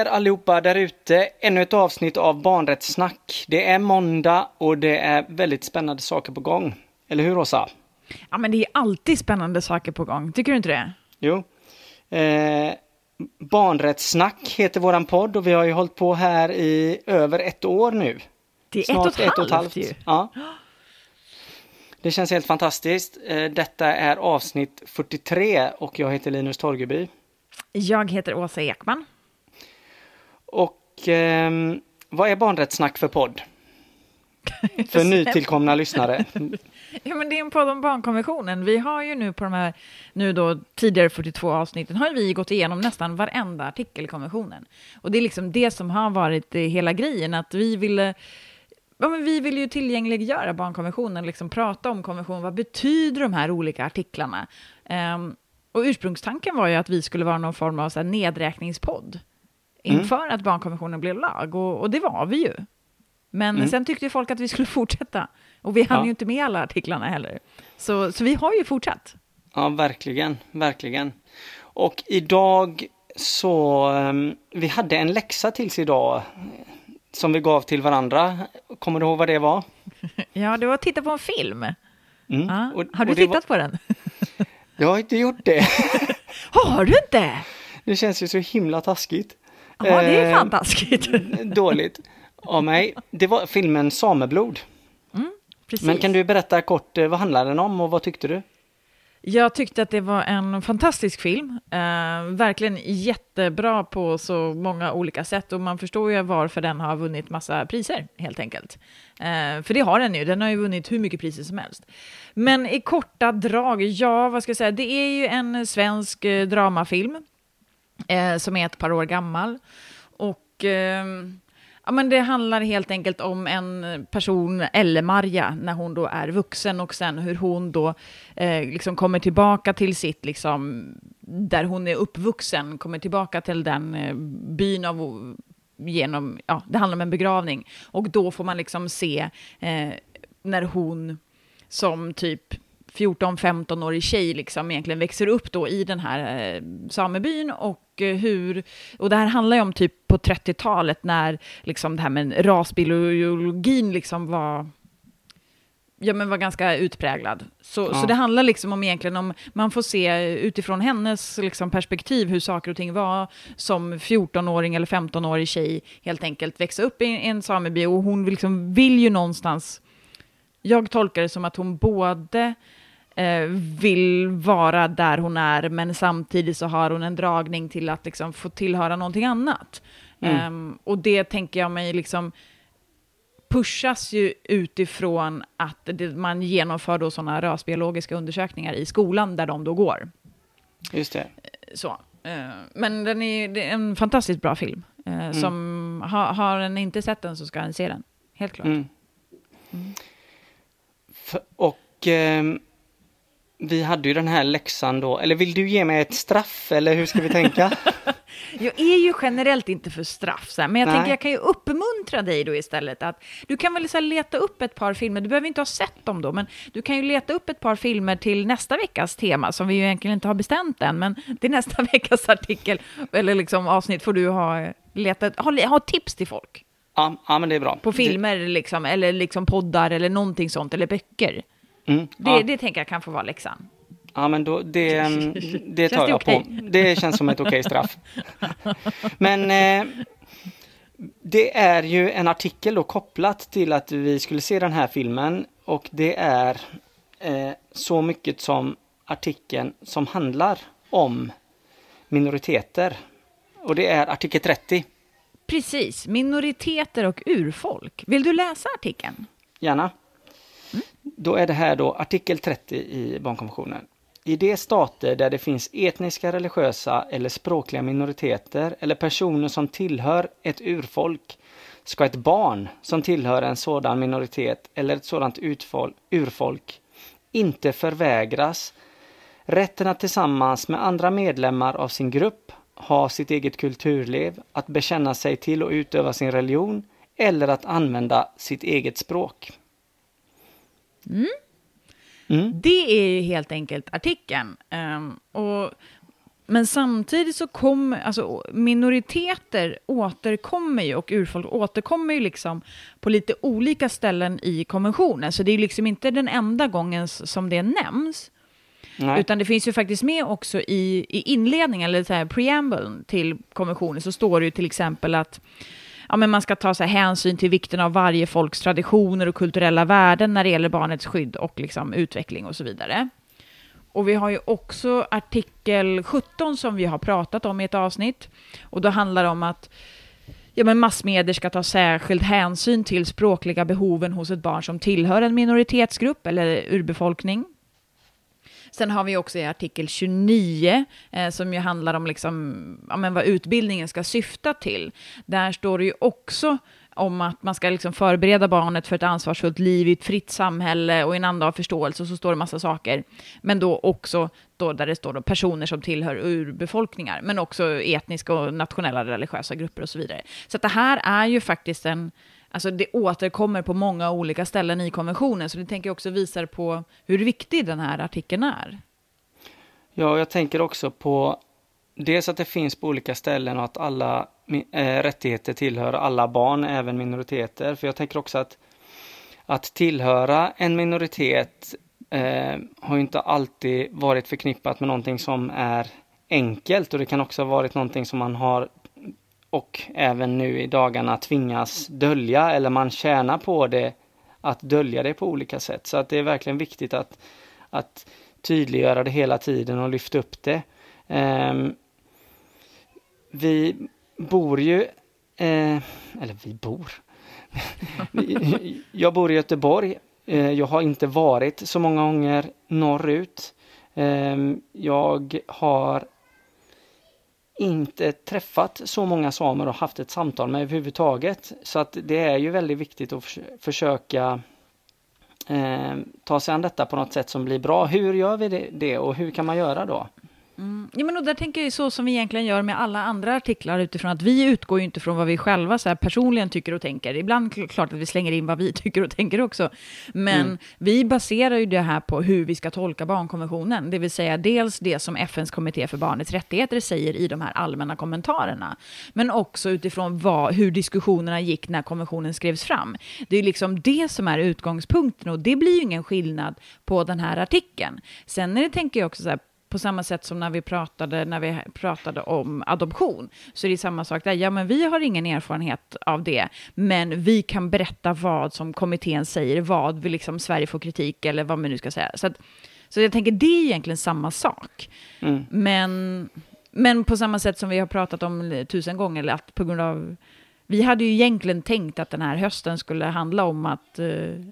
er allihopa där ute. Ännu ett avsnitt av Barnrättssnack. Det är måndag och det är väldigt spännande saker på gång. Eller hur, Åsa? Ja, men det är alltid spännande saker på gång. Tycker du inte det? Jo. Eh, Barnrättssnack heter våran podd och vi har ju hållit på här i över ett år nu. Det är Snart ett och ett, halvt, ju. Ja. Det känns helt fantastiskt. Eh, detta är avsnitt 43 och jag heter Linus Torgeby. Jag heter Åsa Ekman. Och eh, vad är barnrättssnack för podd? för nytillkomna lyssnare. Ja, men det är en podd om barnkonventionen. Vi har ju nu på de här nu då, tidigare 42 avsnitten har vi gått igenom nästan varenda artikel i konventionen. Och det är liksom det som har varit hela grejen, att vi ville Ja, men vi vill ju tillgängliggöra barnkonventionen, liksom prata om konventionen. Vad betyder de här olika artiklarna? Um, och ursprungstanken var ju att vi skulle vara någon form av så nedräkningspodd inför mm. att barnkonventionen blev lag, och, och, det var vi ju. Men mm. sen tyckte folk att vi skulle fortsätta, och vi hann ja. ju inte med alla artiklarna heller. Så, så vi har ju fortsatt. Ja, verkligen, verkligen. Och idag så, um, vi hade en läxa tills idag som vi gav till varandra. Kommer du ihåg vad det var? Ja, det var att titta på en film. Mm. Ja. Och, har du tittat var... på den? Jag har inte gjort det. Har du inte? Det känns ju så himla taskigt. Ja, det är fan eh, taskigt. Dåligt av mig. Det var filmen Sameblod. Mm. Men kan du berätta kort, eh, vad handlar den om och vad tyckte du? Jag tyckte att det var en fantastisk film. Eh, verkligen jättebra på så många olika sätt och man förstår ju varför den har vunnit massa priser helt enkelt. Eh, för det har den ju, den har ju vunnit hur mycket priser som helst. Men i korta drag, ja vad ska jag säga, det är ju en svensk eh, dramafilm eh, som är ett par år gammal. Och Eh, Ja, men det handlar helt enkelt om en person, Elle-Marja, när hon då är vuxen och sen hur hon då eh, liksom kommer tillbaka till sitt, liksom, där hon är uppvuxen, kommer tillbaka till den eh, byn av genom, ja, det handlar om en begravning. Och då får man liksom se eh, när hon som typ 14-15-årig tjej liksom egentligen växer upp då i den här eh, samebyn och eh, hur, och det här handlar ju om typ på 30-talet när liksom det här med rasbiologin liksom var ja, men var ganska utpräglad. Så, ja. så det handlar liksom om egentligen om, man får se utifrån hennes liksom perspektiv hur saker och ting var som 14-åring eller 15-årig tjej helt enkelt växa upp i en sameby och hon liksom vill ju någonstans, jag tolkar det som att hon både eh, vill vara där hon är, men samtidigt så har hon en dragning till att liksom få tillhöra någonting annat. Mm. Um, och det tänker jag mig liksom pushas ju utifrån att det, man genomför då sådana rasbiologiska undersökningar i skolan där de då går. Just det. Eh, så. Uh, men den är, är en fantastiskt bra film. Uh, mm. Som ha, har en inte sett den så ska en se den. Helt klart. Mm. Och um, vi hade ju den här läxan då, eller vill du ge mig ett straff eller hur ska vi tänka? jag är ju generellt inte för straff, så här, men jag Nej. tänker jag kan ju uppmuntra dig då istället att du kan väl så här, leta upp ett par filmer, du behöver inte ha sett dem då, men du kan ju leta upp ett par filmer till nästa veckas tema som vi ju egentligen inte har bestämt än, men till nästa veckas artikel eller liksom avsnitt får du ha letat, ha, ha tips till folk. Ja, ja, men det är bra. På filmer liksom, eller liksom poddar eller någonting sånt, eller böcker. Mm, det, ja. det tänker jag kan få vara läxan. Ja, men då, det, det tar jag okay? på. Det känns som ett okej okay straff. Men eh, det är ju en artikel då kopplat till att vi skulle se den här filmen och det är eh, så mycket som artikeln som handlar om minoriteter. Och det är artikel 30. Precis, minoriteter och urfolk. Vill du läsa artikeln? Gärna. Då är det här då artikel 30 i barnkonventionen. I de stater där det finns etniska, religiösa eller språkliga minoriteter eller personer som tillhör ett urfolk ska ett barn som tillhör en sådan minoritet eller ett sådant urfolk inte förvägras rätten att tillsammans med andra medlemmar av sin grupp ha sitt eget kulturliv, att bekänna sig till och utöva sin religion eller att använda sitt eget språk. Mm. Mm. Det är ju helt enkelt artikeln. Um, och Men samtidigt så kommer, alltså minoriteter återkommer ju och urfolk återkommer ju liksom på lite olika ställen i konventionen. Så det är liksom inte den enda gången som det nämns. Nej. Utan det finns ju faktiskt med också i, i inledningen, eller så här preamblen till konventionen, så står det ju till exempel att ja, men man ska ta så hänsyn till vikten av varje folks traditioner och kulturella värden när det gäller barnets skydd och liksom utveckling och så vidare. Och vi har ju också artikel 17 som vi har pratat om i ett avsnitt. Och då handlar det om att ja, men massmedier ska ta särskild hänsyn till språkliga behoven hos ett barn som tillhör en minoritetsgrupp eller urbefolkning. Sen har vi också i artikel 29, eh, som ju handlar om liksom, ja, men vad utbildningen ska syfta till. Där står det ju också om att man ska liksom förbereda barnet för ett ansvarsfullt liv i ett fritt samhälle och i en anda av förståelse, och så står det massa saker. Men då också då där det står då personer som tillhör urbefolkningar, men också etniska och nationella religiösa grupper och så vidare. Så det här är ju faktiskt en, alltså det återkommer på många olika ställen i konventionen, så det tänker jag också visar på hur viktig den här artikeln är. Ja, jag tänker också på dels att det finns på olika ställen och att alla äh, rättigheter tillhör alla barn, även minoriteter. För jag tänker också att att tillhöra en minoritet eh, har inte alltid varit förknippat med någonting som är enkelt och det kan också ha varit någonting som man har och även nu i dagarna tvingas dölja eller man tjänar på det att dölja det på olika sätt. Så att det är verkligen viktigt att, att tydliggöra det hela tiden och lyfta upp det. Um, vi bor ju, eh, eller vi bor, jag bor i Göteborg. Eh, jag har inte varit så många gånger norrut. Ehm, jag har inte träffat så många samer och haft ett samtal med överhuvudtaget. Så att det är ju väldigt viktigt att försöka eh, ta sig an detta på något sätt som blir bra. Hur gör vi det och hur kan man göra då? Mm. Ja, men och där tänker jag så som vi egentligen gör med alla andra artiklar utifrån att vi utgår ju inte från vad vi själva så här, personligen tycker och tänker. Ibland klart att vi slänger in vad vi tycker och tänker också. Men mm. vi baserar ju det här på hur vi ska tolka barnkonventionen. Det vill säga dels det som FNs kommitté för barnets rättigheter säger i de här allmänna kommentarerna. Men också utifrån vad, hur diskussionerna gick när konventionen skrevs fram. Det är liksom det som är utgångspunkten och det blir ju ingen skillnad på den här artikeln. Sen är det, tänker jag också så här, på samma sätt som när vi pratade, när vi pratade om adoption, så är det samma sak där. Ja, men vi har ingen erfarenhet av det, men vi kan berätta vad som kommittén säger, vad vi liksom Sverige får kritik eller vad man nu ska säga. Så, att, så jag tänker det är egentligen samma sak. Mm. Men, men på samma sätt som vi har pratat om tusen gånger, att på grund av vi hade ju egentligen tänkt att den här hösten skulle handla om att, eh,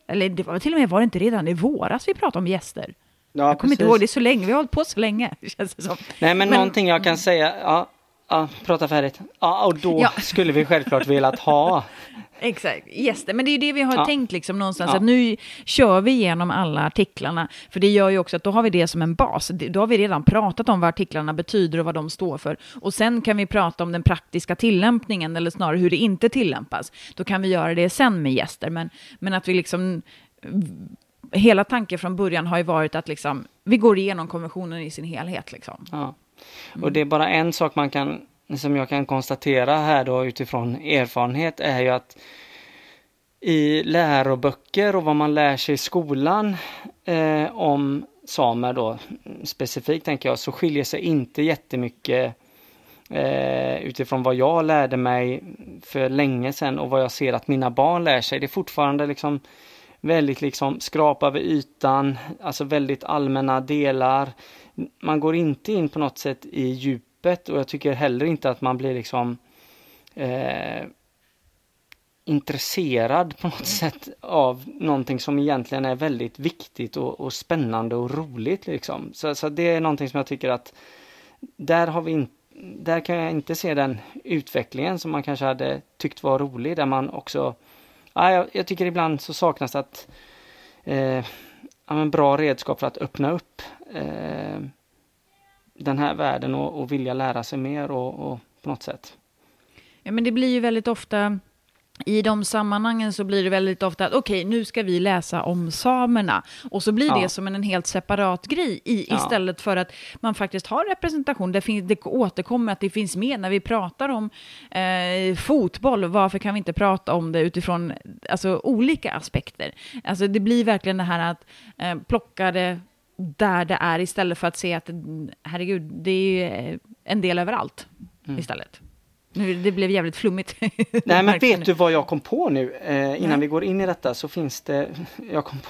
eller det var till och med var det inte redan i våras vi pratade om gäster? Ja, jag kommer inte ihåg, det är så länge, vi har hållit på så länge. Känns det som. Nej men, men någonting jag kan säga, ja, ja prata färdigt. Ja, och då ja. skulle vi självklart velat ha Exakt, gäster. Men det är ju det vi har ja. tänkt liksom någonstans, att nu kör vi igenom alla artiklarna. För det gör ju också att då har vi det som en bas. Då har vi redan pratat om vad artiklarna betyder och vad de står för. Och sen kan vi prata om den praktiska tillämpningen, eller snarare hur det inte tillämpas. Då kan vi göra det sen med gäster. Men, men att vi liksom hela tanken från början har ju varit att liksom, vi går igenom konventionen i sin helhet. Liksom. Ja. Och det är bara en sak man kan, som jag kan konstatera här då utifrån erfarenhet är ju att i läroböcker och vad man lär sig i skolan eh, om samer då specifikt tänker jag så skiljer sig inte jättemycket eh, utifrån vad jag lärde mig för länge sedan och vad jag ser att mina barn lär sig. Det är fortfarande liksom väldigt liksom skrapa över ytan, alltså väldigt allmänna delar. Man går inte in på något sätt i djupet och jag tycker heller inte att man blir liksom eh, intresserad på något mm. sätt av någonting som egentligen är väldigt viktigt och, och spännande och roligt liksom. Så, så, det är någonting som jag tycker att där har vi inte där kan jag inte se den utvecklingen som man kanske hade tyckt var rolig, där man också ja, jag, jag tycker ibland så saknas att eh, ja, bra redskap för att öppna upp eh, den här världen och, och vilja lära sig mer och, och, på något sätt. Ja, men det blir ju väldigt ofta i de sammanhangen så blir det väldigt ofta att okej, okay, nu ska vi läsa om samerna. Och så blir ja. det som en, en helt separat grej i, ja. istället för att man faktiskt har representation. Det, finns, det återkommer att det finns med när vi pratar om eh, fotboll. Varför kan vi inte prata om det utifrån alltså, olika aspekter? Alltså det blir verkligen det här att eh, plocka det där det är istället för att se att herregud, det är en del överallt mm. istället. Nu, det blev jävligt flummigt. Nej men vet du vad jag kom på nu? Eh, innan Nej. vi går in i detta så finns det, jag kom på,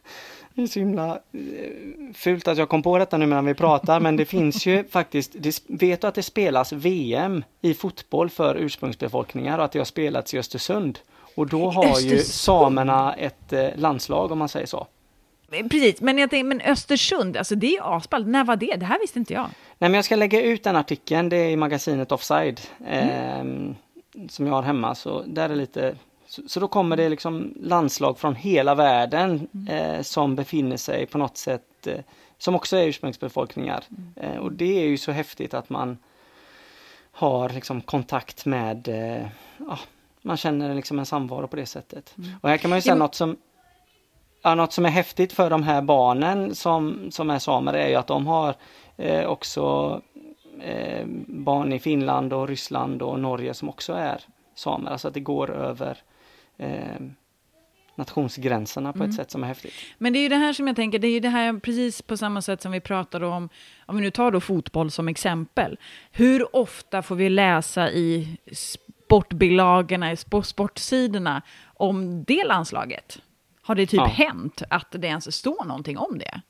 det är så himla eh, fult att jag kom på detta nu medan vi pratar men det finns ju faktiskt, det, vet du att det spelas VM i fotboll för ursprungsbefolkningar och att det har spelats i Östersund? Och då har Östersund. ju samerna ett eh, landslag om man säger så. Precis, men jag tänkte, men Östersund, alltså det är ju asballt. När var det? Det här visste inte jag. Nej, men jag ska lägga ut den artikeln, det är i magasinet Offside. Mm. Eh, som jag har hemma, så där är lite så, så, då kommer det liksom landslag från hela världen mm. eh, som befinner sig på något sätt, eh, som också är ursprungsbefolkningar. Mm. Eh, och det är ju så häftigt att man har liksom kontakt med, eh, ja, man känner liksom en samvaro på det sättet. Mm. Och här kan man ju säga ja, något som Ja, något som är häftigt för de här barnen som, som är samer är ju att de har eh, också eh, barn i Finland och Ryssland och Norge som också är samer. Alltså att det går över eh, nationsgränserna på mm. ett sätt som är häftigt. Men det är ju det här som jag tänker, det är ju det här precis på samma sätt som vi pratade om, om vi nu tar då fotboll som exempel. Hur ofta får vi läsa i sportbilagorna, i sportsidorna om det landslaget? Har det typ ja. hänt att det ens står någonting om det?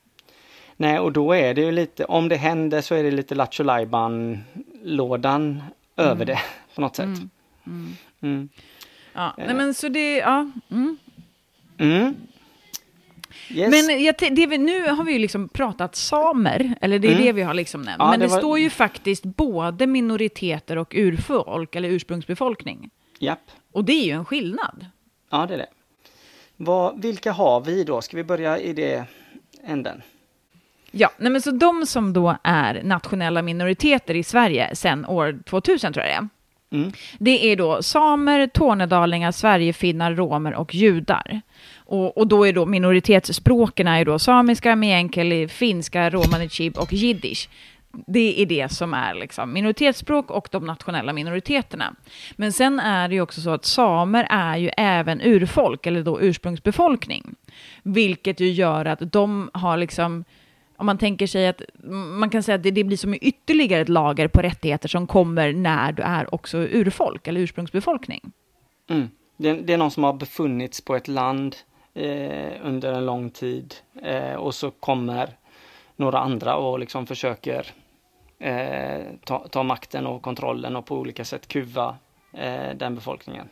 Nej, och då är det ju lite, om det händer så är det lite Lattjo lådan mm. över det på något sätt. Mm. Mm. mm. Ja, nej men så det, ja. Mm. Mm. Yes. Men jag, det vi, nu har vi ju liksom pratat samer, eller det är det vi har liksom nämnt. Ja, men det, det var... står ju faktiskt både minoriteter och urfolk, eller ursprungsbefolkning. Japp. Och det är ju en skillnad. Ja, det är det. Vad, vilka har vi då? Ska vi börja i det änden? Ja, nej men så de som då är nationella minoriteter i Sverige sedan år 2000 tror jag det är. Mm. Det är då samer, tornedalingar, sverigefinnar, romer och judar. Och, och då är då minoritetsspråken är då samiska, meänkieli, finska, romani chib och jiddisch det är det som är liksom minoritetsspråk och de nationella minoriteterna. Men sen är det ju också så att samer är ju även urfolk, eller då ursprungsbefolkning. Vilket ju gör att de har liksom, om man tänker sig att, man kan säga att det, det blir som ytterligare ett lager på rättigheter som kommer när du är också urfolk, eller ursprungsbefolkning. Mm. Det, det, är någon som har befunnits på ett land eh, under en lång tid eh, och så kommer några andra och liksom försöker eh, ta, ta, makten och kontrollen och på olika sätt kuva eh, den befolkningen.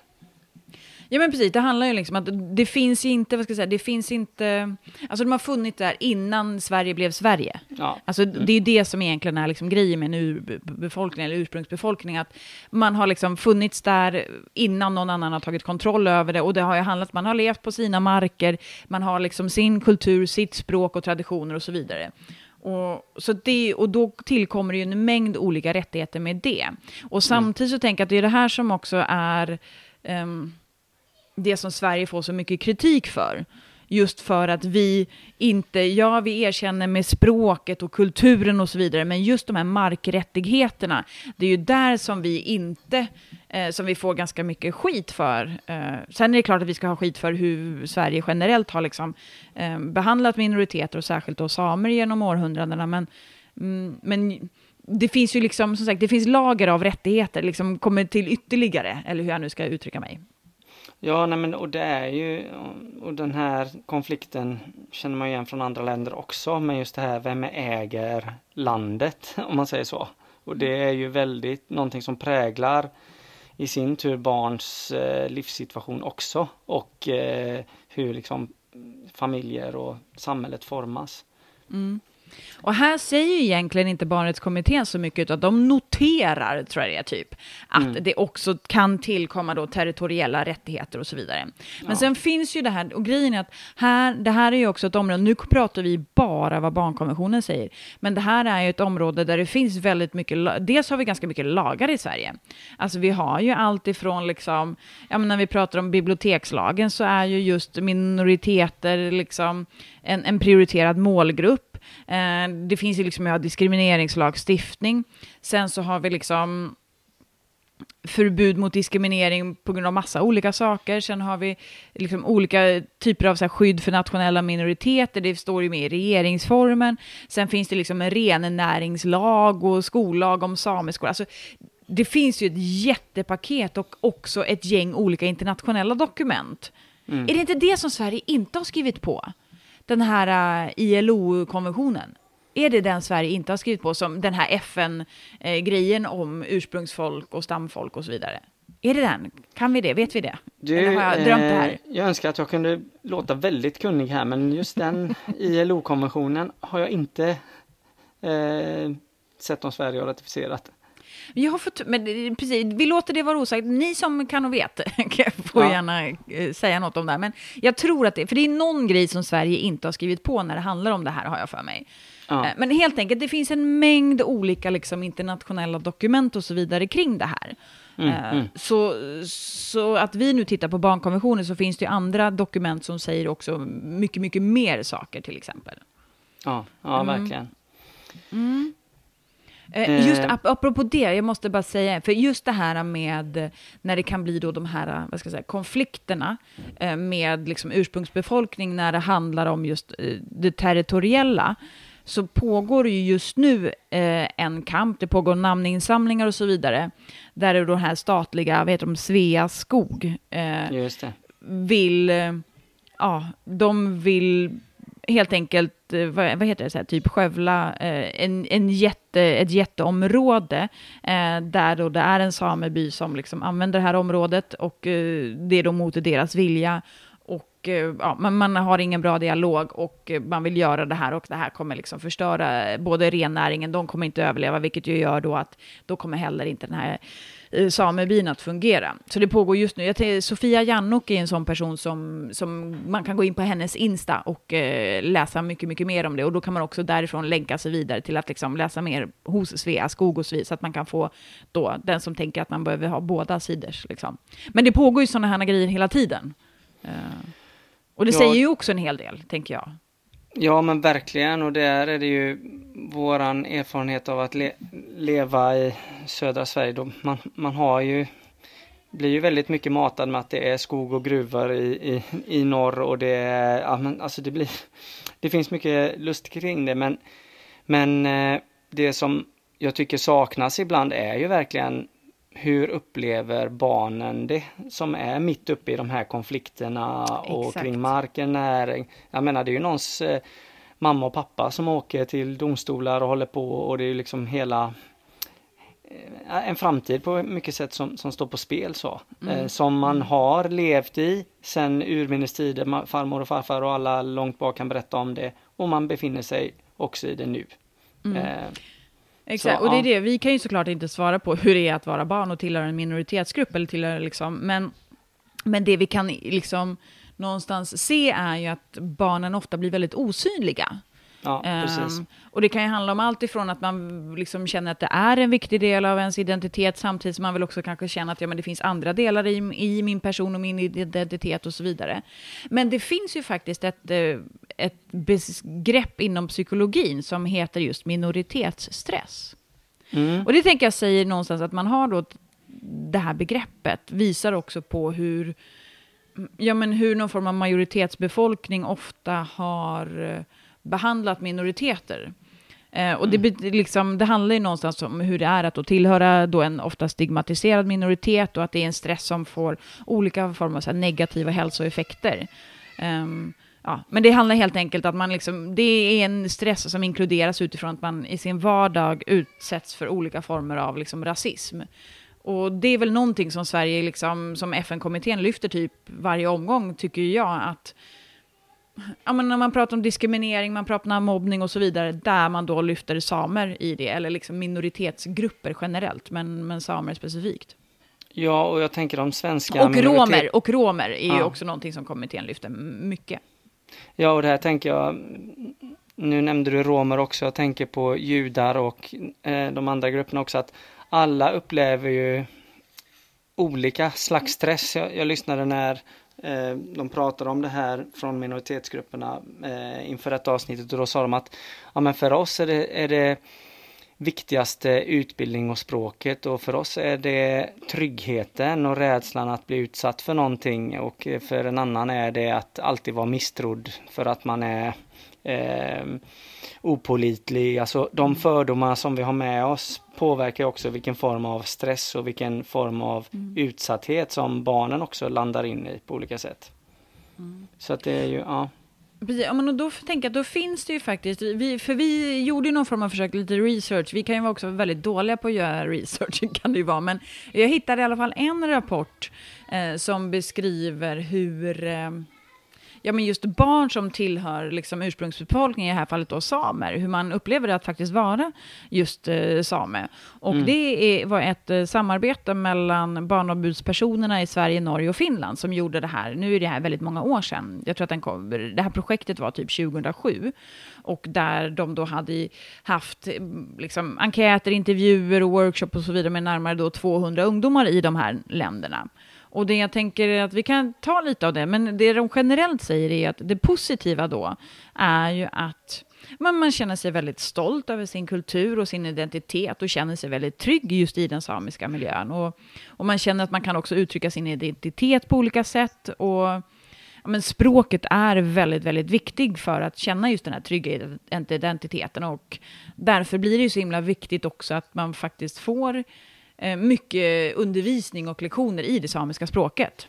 Ja men precis, det handlar ju liksom att det finns inte, vad ska jag säga, det finns inte, alltså de har funnits där innan Sverige blev Sverige. Ja. Alltså det är ju det som egentligen är liksom grejen med en urbefolkning eller ursprungsbefolkning, att man har liksom funnits där innan någon annan har tagit kontroll över det och det har ju handlat, man har levt på sina marker, man har liksom sin kultur, sitt språk och traditioner och så vidare. Och, så det, och då tillkommer det ju en mängd olika rättigheter med det. Och samtidigt så tänker jag att det är det här som också är um, det som Sverige får så mycket kritik för. Just för att vi inte, ja vi erkänner med språket och kulturen och så vidare, men just de här markrättigheterna, det är ju där som vi inte, eh, som vi får ganska mycket skit för. Eh, sen är det klart att vi ska ha skit för hur Sverige generellt har liksom, eh, behandlat minoriteter och särskilt då samer genom århundradena, men, mm, men det finns ju liksom, som sagt, det finns lager av rättigheter, liksom kommer till ytterligare, eller hur jag nu ska uttrycka mig. Ja, nej men och det är ju, och den här konflikten känner man igen från andra länder också, men just det här, vem äger landet, om man säger så. Och det är ju väldigt någonting som präglar i sin tur barns eh, livssituation också och eh, hur liksom familjer och samhället formas. Mm. Och här säger ju egentligen inte barnrättskommittén så mycket, utan de noterar, tror jag det är, typ, att mm. det också kan tillkomma då territoriella rättigheter och så vidare. Men ja. sen finns ju det här, och grejen är att här, det här är ju också ett område, nu pratar vi bara vad barnkonventionen säger, men det här är ju ett område där det finns väldigt mycket, dels har vi ganska mycket lagar i Sverige. Alltså vi har ju allt ifrån liksom, ja men när vi pratar om bibliotekslagen så är ju just minoriteter liksom en, en prioriterad målgrupp. Eh, det finns ju liksom ja, diskrimineringslagstiftning. Sen så har vi liksom förbud mot diskriminering på grund av massa olika saker. Sen har vi liksom olika typer av så skydd för nationella minoriteter. Det står ju med i regeringsformen. Sen finns det liksom en rennäringslag och skollag om samiskor. Alltså, det finns ju ett jättepaket och också ett gäng olika internationella dokument. Mm. Är det inte det som Sverige inte har skrivit på? Den här uh, ILO-konventionen? Är det den Sverige inte har skrivit på, som den här FN-grejen om ursprungsfolk och stamfolk och så vidare? Är det den? Kan vi det? Vet vi det? Du, Eller har jag drömt det här? Eh, jag önskar att jag kunde låta väldigt kunnig här, men just den ILO-konventionen har jag inte eh, sett om Sverige har ratificerat. Jag har fått, men precis, vi låter det vara osagt. Ni som kan och vet får ja. gärna eh, säga något om det här. Men jag tror att det, för det är någon grej som Sverige inte har skrivit på när det handlar om det här, har jag för mig. Ja. Eh, men helt enkelt, det finns en mängd olika liksom, internationella dokument och så vidare kring det här. Mm, mm. Så, så att vi nu tittar på barnkonventionen så finns det ju andra dokument som säger också mycket, mycket mer saker till exempel. Ja, ja mm. verkligen. Mm. Eh, just ap apropå det, jag måste bara säga, för just det här med när det kan bli då de här vad ska jag säga, konflikterna eh, med liksom ursprungsbefolkning när det handlar om just eh, det territoriella, så pågår det ju just nu en kamp, det pågår namninsamlingar och så vidare, där det den här statliga, vad heter de, Sveaskog, vill, ja, de vill helt enkelt, eh, vad, vad heter det, så här, typ skövla eh, en, en jätte, ett jätteområde eh, där då det är en sameby som liksom använder det här området och eh, det är då mot deras vilja. Och eh, ja, man, man, har ingen bra dialog och eh, man vill göra det här och det här kommer liksom förstöra både rennäringen, de kommer inte överleva, vilket ju gör då att då kommer heller inte den här samebyn att fungera. Så det pågår just nu. Jag tänkte, Sofia Jannok är en sån person som, som man kan gå in på hennes Insta och eh, läsa mycket, mycket mer om det. Och då kan man också därifrån länka sig vidare till att liksom läsa mer hos Sveaskog och så vidare, så att man kan få då den som tänker att man behöver ha båda sidors. Liksom. Men det pågår ju sådana här grejer hela tiden. Uh, och det ja. säger ju också en hel del, tänker jag. Ja men verkligen. Och där är det ju våran erfarenhet av att le leva i södra Sverige. Då man, man har ju blir ju väldigt mycket matad med att det är skog och gruvor i, i, i norr. Och det är, ja, men alltså det blir, det finns mycket lust kring det. Men, men eh, det som jag tycker saknas ibland är ju verkligen hur upplever barnen det som är mitt uppe i de här konflikterna och Exakt. kring marken, näring. Jag menar det är ju någons eh, mamma och pappa som åker till domstolar och håller på och det är liksom hela eh, en framtid på mycket sätt som, som står på spel så. Mm. Eh, som man har levt i sen urminnes tider, farmor och farfar och alla långt bak kan berätta om det och man befinner sig också i det nu. Mm. Exakt, så, och det är det, vi kan ju såklart inte svara på hur det är att vara barn och tillhöra en minoritetsgrupp, eller tillhöra liksom, men, men det vi kan liksom någonstans se är ju att barnen ofta blir väldigt osynliga. Ja. Um, och det kan ju handla om allt ifrån att man liksom känner att det är en viktig del av ens identitet, samtidigt som man vill också kanske känna att ja, men det finns andra delar i, i min person och min identitet och så vidare. Men det finns ju faktiskt ett, eh, ett begrepp inom psykologin som heter just minoritetsstress. Mm. Och det tänker jag säger någonstans att man har då det här begreppet, visar också på hur, ja, men hur någon form av majoritetsbefolkning ofta har eh, behandlat minoriteter. Eh, och det, mm. liksom, det handlar ju någonstans om hur det är att då tillhöra då en ofta stigmatiserad minoritet och att det är en stress som får olika former av negativa hälsoeffekter. Um, ja, men det handlar helt enkelt om att man liksom, det är en stress som inkluderas utifrån att man i sin vardag utsätts för olika former av liksom rasism. Och det är väl någonting som Sverige, liksom, som FN-kommittén lyfter typ varje omgång, tycker jag, att ja, men när man pratar om diskriminering, man pratar om mobbning och så vidare, där man då lyfter samer i det, eller liksom minoritetsgrupper generellt, men, men samer specifikt. Ja, och jag tänker de svenska... Och romer, och romer är ja. ju också någonting som kommittén lyfter mycket. Ja, och det här tänker jag, nu nämnde du romer också, jag tänker på judar och eh, de andra grupperna också, att alla upplever ju olika slags stress. Jag, jag lyssnade när eh, de pratade om det här från minoritetsgrupperna eh, inför detta avsnittet och då sa de att ja, men för oss är det, är det viktigaste utbildning och språket och för oss är det tryggheten och rädslan att bli utsatt för någonting och för en annan är det att alltid vara misstrodd för att man är eh, opolitlig. Alltså de fördomar som vi har med oss påverkar också vilken form av stress och vilken form av mm. utsatthet som barnen också landar in i på olika sätt. Mm. Så att det är ju, ja. Precis, men då tänker jag då finns det ju faktiskt, vi, för vi gjorde ju någon form av försök, lite research, vi kan ju också vara väldigt dåliga på att göra research, kan det ju vara, men jag hittade i alla fall en rapport eh, som beskriver hur eh, ja, men just barn som tillhör liksom ursprungsbefolkningen, i det här fallet då samer, hur man upplever det att faktiskt vara just eh, same. Och mm. det är, var ett eh, samarbete mellan barnombudspersonerna i Sverige, Norge och Finland som gjorde det här. Nu är det här väldigt många år sedan. Jag tror att den kom, det här projektet var typ 2007. Och där de då hade haft liksom, enkäter, intervjuer och workshop och så vidare med närmare då 200 ungdomar i de här länderna. Och det jag tänker är att vi kan ta lite av det, men det de generellt säger är att det positiva då är ju att man, man känner sig väldigt stolt över sin kultur och sin identitet och känner sig väldigt trygg just i den samiska miljön. Och, och man känner att man kan också uttrycka sin identitet på olika sätt. Och ja, men språket är väldigt, väldigt viktigt för att känna just den här trygga identiteten. Och därför blir det ju så himla viktigt också att man faktiskt får mycket undervisning och lektioner i det samiska språket.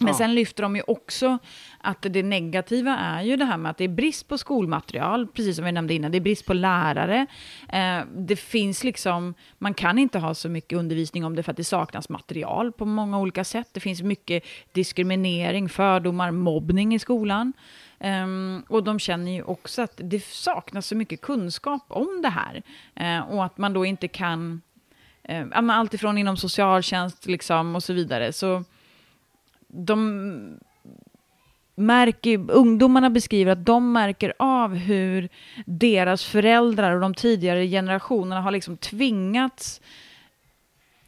Men ja. sen lyfter de ju också att det negativa är ju det här med att det är brist på skolmaterial, precis som vi nämnde innan, det är brist på lärare. Eh, det finns liksom, man kan inte ha så mycket undervisning om det för att det saknas material på många olika sätt. Det finns mycket diskriminering, fördomar, mobbning i skolan. Um, och de känner ju också att det saknas så mycket kunskap om det här. Uh, och att man då inte kan eh, allt ifrån inom socialtjänst liksom, och så vidare. Så de märker, ungdomarna beskriver att de märker av hur deras föräldrar och de tidigare generationerna har liksom tvingats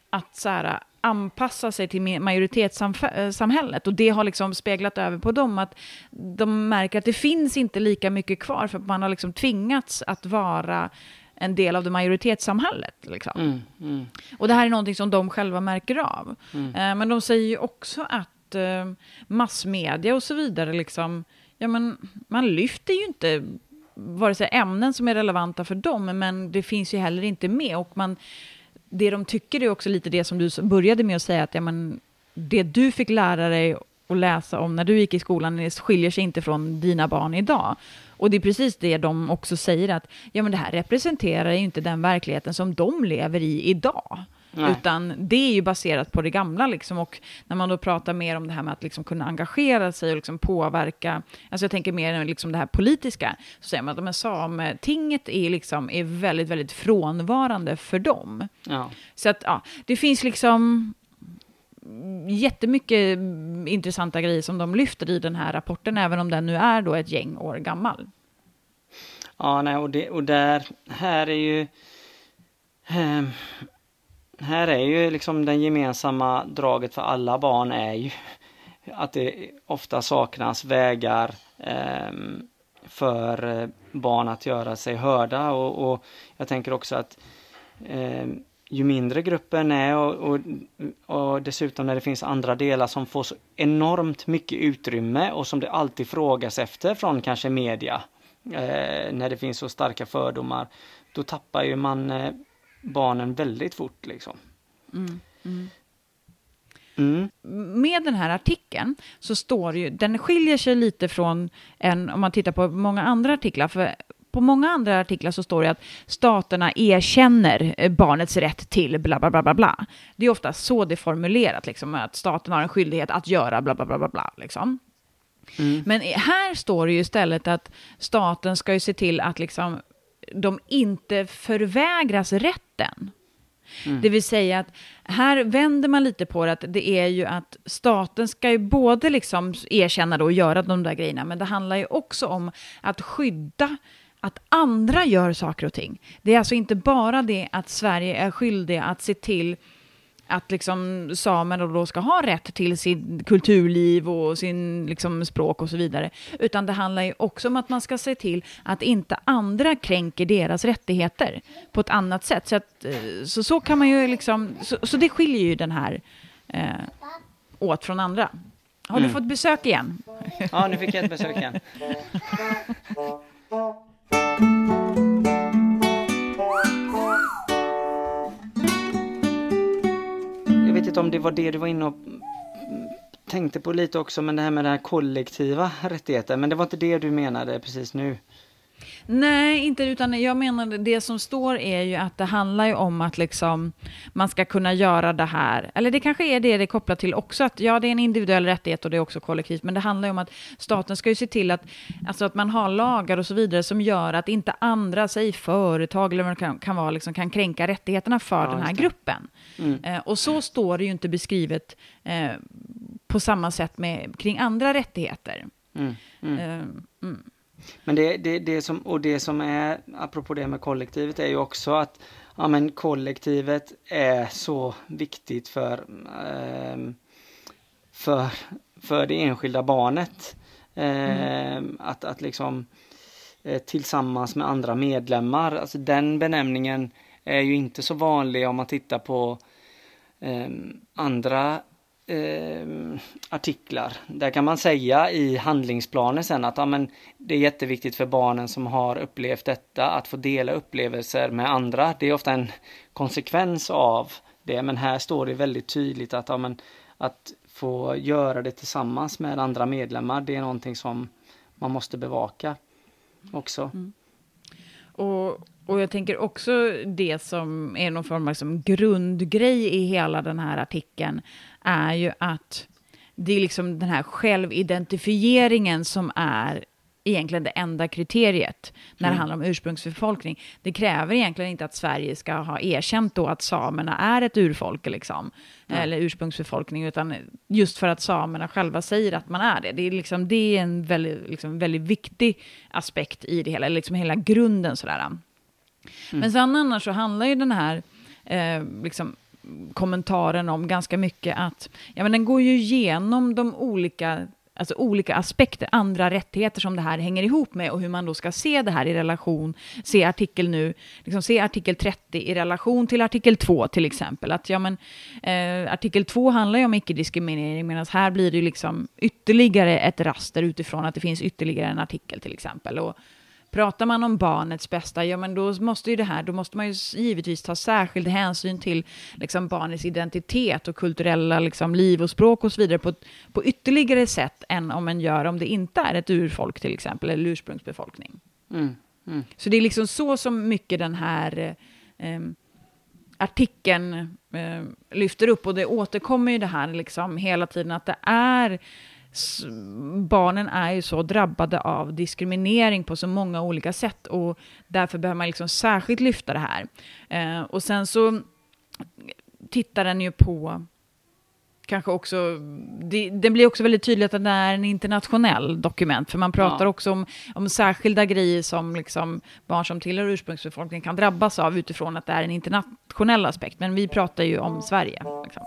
att så här, anpassa sig till majoritetssamhället. Och det har liksom speglat över på dem, att de märker att det finns inte lika mycket kvar, för att man har liksom tvingats att vara en del av det majoritetssamhället. Liksom. Mm, mm. Och det här är någonting som de själva märker av. Mm. Eh, men de säger ju också att eh, massmedia och så vidare, liksom, ja, men, man lyfter ju inte vare sig ämnen som är relevanta för dem, men det finns ju heller inte med. Och man, det de tycker är också lite det som du började med att säga, att ja, men, det du fick lära dig att läsa om när du gick i skolan skiljer sig inte från dina barn idag. Och det är precis det de också säger att ja, men det här representerar ju inte den verkligheten som de lever i idag. Nej. Utan det är ju baserat på det gamla. Liksom. Och när man då pratar mer om det här med att liksom kunna engagera sig och liksom påverka, alltså jag tänker mer liksom det här politiska, så säger man att sametinget är, liksom, är väldigt, väldigt frånvarande för dem. Ja. Så att ja, det finns liksom jättemycket intressanta grejer som de lyfter i den här rapporten, även om den nu är då ett gäng år gammal. Ja, nej, och, det, och där, här är ju eh, här är ju liksom den gemensamma draget för alla barn är ju att det ofta saknas vägar ehm, eh, för barn att göra sig hörda och, och jag tänker också att eh, ju mindre gruppen är och, och, och, dessutom när det finns andra delar som får så enormt mycket utrymme och som det alltid frågas efter från kanske media. Eh, när det finns så starka fördomar. Då tappar ju man eh, barnen väldigt fort liksom. Mm, mm. Mm. Med den här artikeln så står det ju, den skiljer sig lite från en, om man tittar på många andra artiklar, för på många andra artiklar så står det att staterna erkänner eh, barnets rätt till bla bla bla bla bla. Det är ofta så det är formulerat, liksom, att staten har en skyldighet att göra bla bla bla bla bla. Liksom. Mm. Men här står det ju istället att staten ska ju se till att liksom de inte förvägras rätten. Mm. Det vill säga att här vänder man lite på det, att det är ju att staten ska ju både liksom erkänna då och göra de där grejerna, men det handlar ju också om att skydda att andra gör saker och ting. Det är alltså inte bara det att Sverige är skyldiga att se till att liksom samerna då ska ha rätt till sin kulturliv och sin liksom språk och så vidare. Utan det handlar ju också om att man ska se till att inte andra kränker deras rättigheter på ett annat sätt. Så, att, eh, så, så kan man ju liksom, så, så det skiljer ju den här eh, åt från andra. Har mm. du fått besök igen? Ja, nu fick jag ett besök igen. Jag vet inte om det var det du var inne och tänkte på lite också, men det här med den här kollektiva rättigheten. Men det var inte det du menade precis nu? Nej, inte utan jag menar det som står är ju att det handlar ju om att liksom man ska kunna göra det här. Eller det kanske är det det är kopplat till också, att ja, det är en individuell rättighet och det är också kollektivt, men det handlar ju om att staten ska ju se till att, alltså att man har lagar och så vidare som gör att inte andra, säg företag eller vad det kan, kan vara, liksom, kan kränka rättigheterna för ja, den här gruppen. Mm. Eh, och så står det ju inte beskrivet eh, på samma sätt med, kring andra rättigheter. Mm. Mm. Eh, mm. Men det, det, det som, och det som är, apropå det med kollektivet, är ju också att ja, men kollektivet är så viktigt för, eh, för, för det enskilda barnet. Eh, mm. att, att liksom eh, tillsammans med andra medlemmar, alltså den benämningen är ju inte så vanlig om man tittar på ehm, andra eh, artiklar. Där kan man säga i handlingsplanen sen att ja, men det är jätteviktigt för barnen som har upplevt detta att få dela upplevelser med andra. Det är ofta en konsekvens av det, men här står det väldigt tydligt att, ja, men, att få göra det tillsammans med andra medlemmar, det är någonting som man måste bevaka också. Mm. Och, och jag tänker också det som är någon form av liksom grundgrej i hela den här artikeln är ju att det är liksom den här självidentifieringen som är egentligen det enda kriteriet när det mm. handlar om ursprungsbefolkning. Det kräver egentligen inte att Sverige ska ha erkänt då att samerna är ett urfolk, liksom, mm. eller ursprungsbefolkning, utan just för att samerna själva säger att man är det. Det är, liksom, det är en väldigt, liksom, väldigt viktig aspekt i det hela, liksom hela grunden sådär. Mm. Men sen annars så handlar ju den här eh, liksom, kommentaren om ganska mycket att ja, men den går ju igenom de olika alltså olika aspekter, andra rättigheter som det här hänger ihop med och hur man då ska se det här i relation, se artikel nu, liksom se artikel 30 i relation till artikel 2 till exempel. Att ja men, eh, artikel 2 handlar ju om icke-diskriminering medan här blir det ju liksom ytterligare ett raster utifrån att det finns ytterligare en artikel till exempel. Och, Pratar man om barnets bästa, ja men då måste ju det här, då måste man ju givetvis ta särskild hänsyn till liksom barnets identitet och kulturella liksom, liv och språk och så vidare på, på ytterligare sätt än om man gör om det inte är ett urfolk till exempel, eller ursprungsbefolkning. Mm, mm. Så det är liksom så som mycket den här eh, artikeln eh, lyfter upp och det återkommer ju det här liksom hela tiden att det är barnen är ju så drabbade av diskriminering på så många olika sätt och därför behöver man liksom särskilt lyfta det här. Eh, och sen så tittar den ju på kanske också, det, det, blir också väldigt tydligt att det är en internationell dokument, för man pratar ja. också om, om särskilda grejer som liksom barn som tillhör ursprungsbefolkningen kan drabbas av utifrån att det är en internationell aspekt, men vi pratar ju om Sverige. Liksom.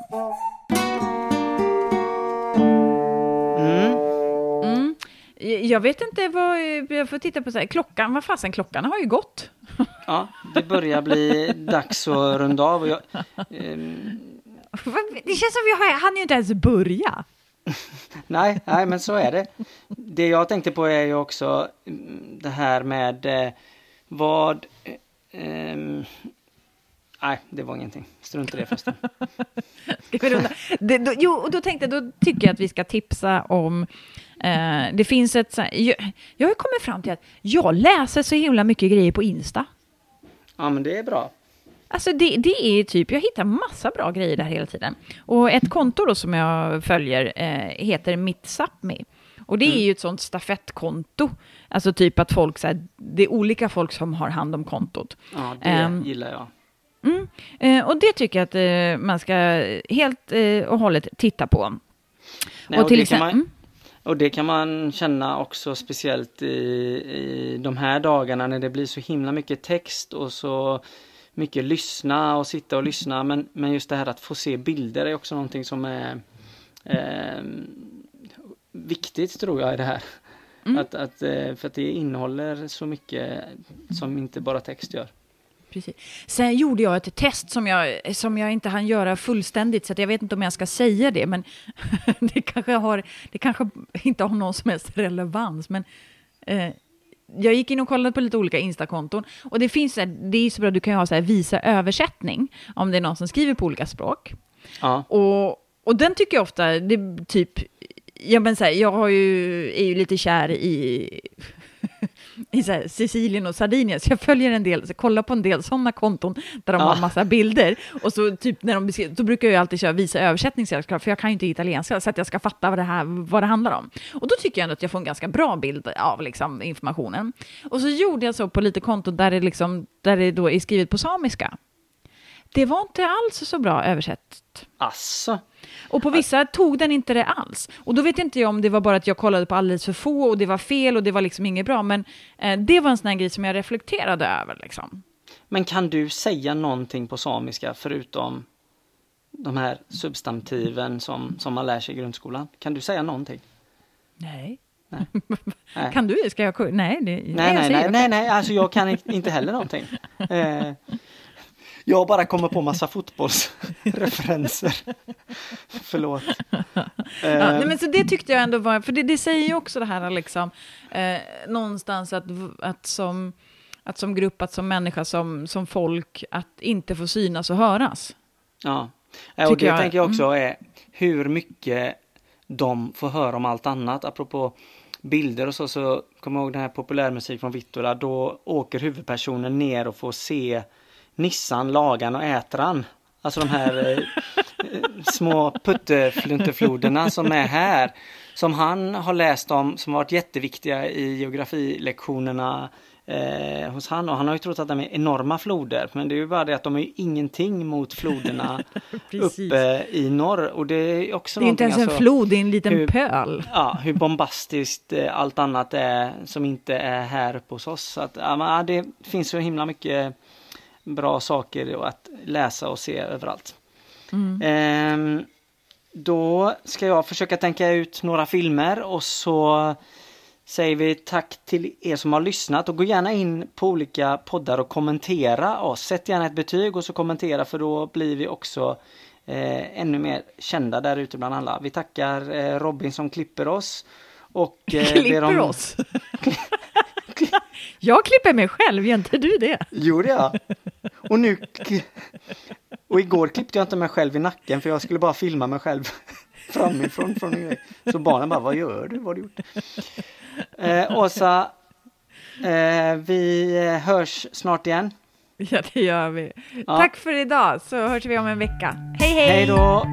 Jag vet inte vad, jag får titta på så här, klockan, vad fasen, klockan har ju gått. Ja, det börjar bli dags att runda av. Jag, um... Det känns som vi hann ju inte ens börja. nej, nej, men så är det. Det jag tänkte på är ju också mm, det här med eh, vad... Eh, nej, det var ingenting. Strunt i det förresten. Ska vi runda? Det, då, jo, och då tänkte jag, då tycker jag att vi ska tipsa om Eh, det finns ett... Jag, jag har kommit fram till att jag läser så himla mycket grejer på Insta. Ja, men det är bra. Alltså det, det är typ, jag hittar massa bra grejer där hela tiden. Och ett konto då som jag följer eh, heter Mitt Sápmi. Och det är ju ett sånt stafettkonto. Alltså typ att folk, så här, det är olika folk som har hand om kontot. Ja, det Ehm, gillar jag. Mm. Eh, och det tycker jag att eh, man ska helt eh, och hållet titta på. Nej, och och, till exempel- man, mm. och det kan man känna också speciellt i, i de här dagarna när det blir så himla mycket text och så mycket lyssna och sitta och lyssna. Men, men just det här att få se bilder är också någonting som är eh, viktigt tror jag i det här. Mm. Att, att, eh, för att det innehåller så mycket som inte bara text gör. Precis. Sen gjorde jag ett test som jag, som jag inte hann göra fullständigt, så jag vet inte om jag ska säga det, men det kanske, har, det kanske inte har någon som helst relevans. Men, eh, jag gick in och kollade på lite olika Insta-konton och det finns det är så bra, du kan ju ha så här, visa översättning om det är någon som skriver på olika språk. Ja, Och, och den tycker jag ofta, det är typ, ja men så här, jag har ju, är ju lite kär i, i så här, Sicilien och Sardinien, så jag följer en del, så kollar på en del sådana konton där de Ja. har massa bilder. Och så typ när de beskriver, då brukar jag alltid köra visa översättning, för jag kan ju inte italienska, så att jag ska fatta vad det här vad det handlar om. Och då tycker jag ändå att jag får en ganska bra bild av liksom, informationen. Och så gjorde jag så på lite konton där det, liksom, där det då är skrivet på samiska. Det var inte alls så bra översatt. asså. Och på vissa tog den inte det alls. Och då vet inte jag om det var bara att jag kollade på alldeles för få och det var fel och det var liksom inget bra. Men eh, det var en sån här grej som jag reflekterade över. Liksom. Men kan du säga någonting på samiska förutom de här substantiven som, som man lär sig i grundskolan? Kan du säga någonting? Nej. Nej. Kan du? Ska jag? Nej, det, Nej, nej, nej, nej, nej, alltså jag kan inte- inte heller någonting. Eh, jag bara kommer på massa fotbollsreferenser. Förlåt. Ja, Eh, nej, men så det tyckte jag ändå var, för det, det säger ju också det här liksom, eh, någonstans att, att, som, att som grupp, att som människa, som, som folk, att inte få synas och höras. Ja, Eh, och det jag- tänker jag också är hur mycket de får höra om allt annat. Apropå bilder och så, så kommer jag ihåg den här populärmusik från Vittola. Då åker huvudpersonen ner och får se Nissan, lagan och ätran. Alltså de här eh, eh, små puttefluntefloderna som är här. Som han har läst om, som varit jätteviktiga i geografilektionerna eh, hos han. Och han har ju trott att de är enorma floder. Men det är ju bara det att de är ju ingenting mot floderna uppe i norr. Och det är också Det är inte ens en alltså, flod, det är en liten hur- pöl. Ja, hur bombastiskt eh, allt annat är som inte är här uppe hos oss. Så att, ja, det finns så himla mycket bra saker att läsa och se överallt. Mm. Ehm, då ska jag försöka tänka ut några filmer och så säger vi tack till er som har lyssnat och gå gärna in på olika poddar och kommentera oss. Sätt gärna ett betyg och så kommentera för då blir vi också eh, ännu mer kända där ute bland alla. Vi tackar eh, Robin som klipper oss. Och, eh, Klipper om- oss. jag klipper mig själv, gör inte du det? Gjorde jag? Och nu... Och igår klippte jag inte mig själv i nacken för jag skulle bara filma mig själv framifrån. Från en grej. Så barnen bara, vad gör du? Vad har du gjort? Eh, Åsa, eh, vi hörs snart igen. Ja, det gör vi. Ja. Tack för idag, så hörs vi om en vecka. Hej, hej! Hej då!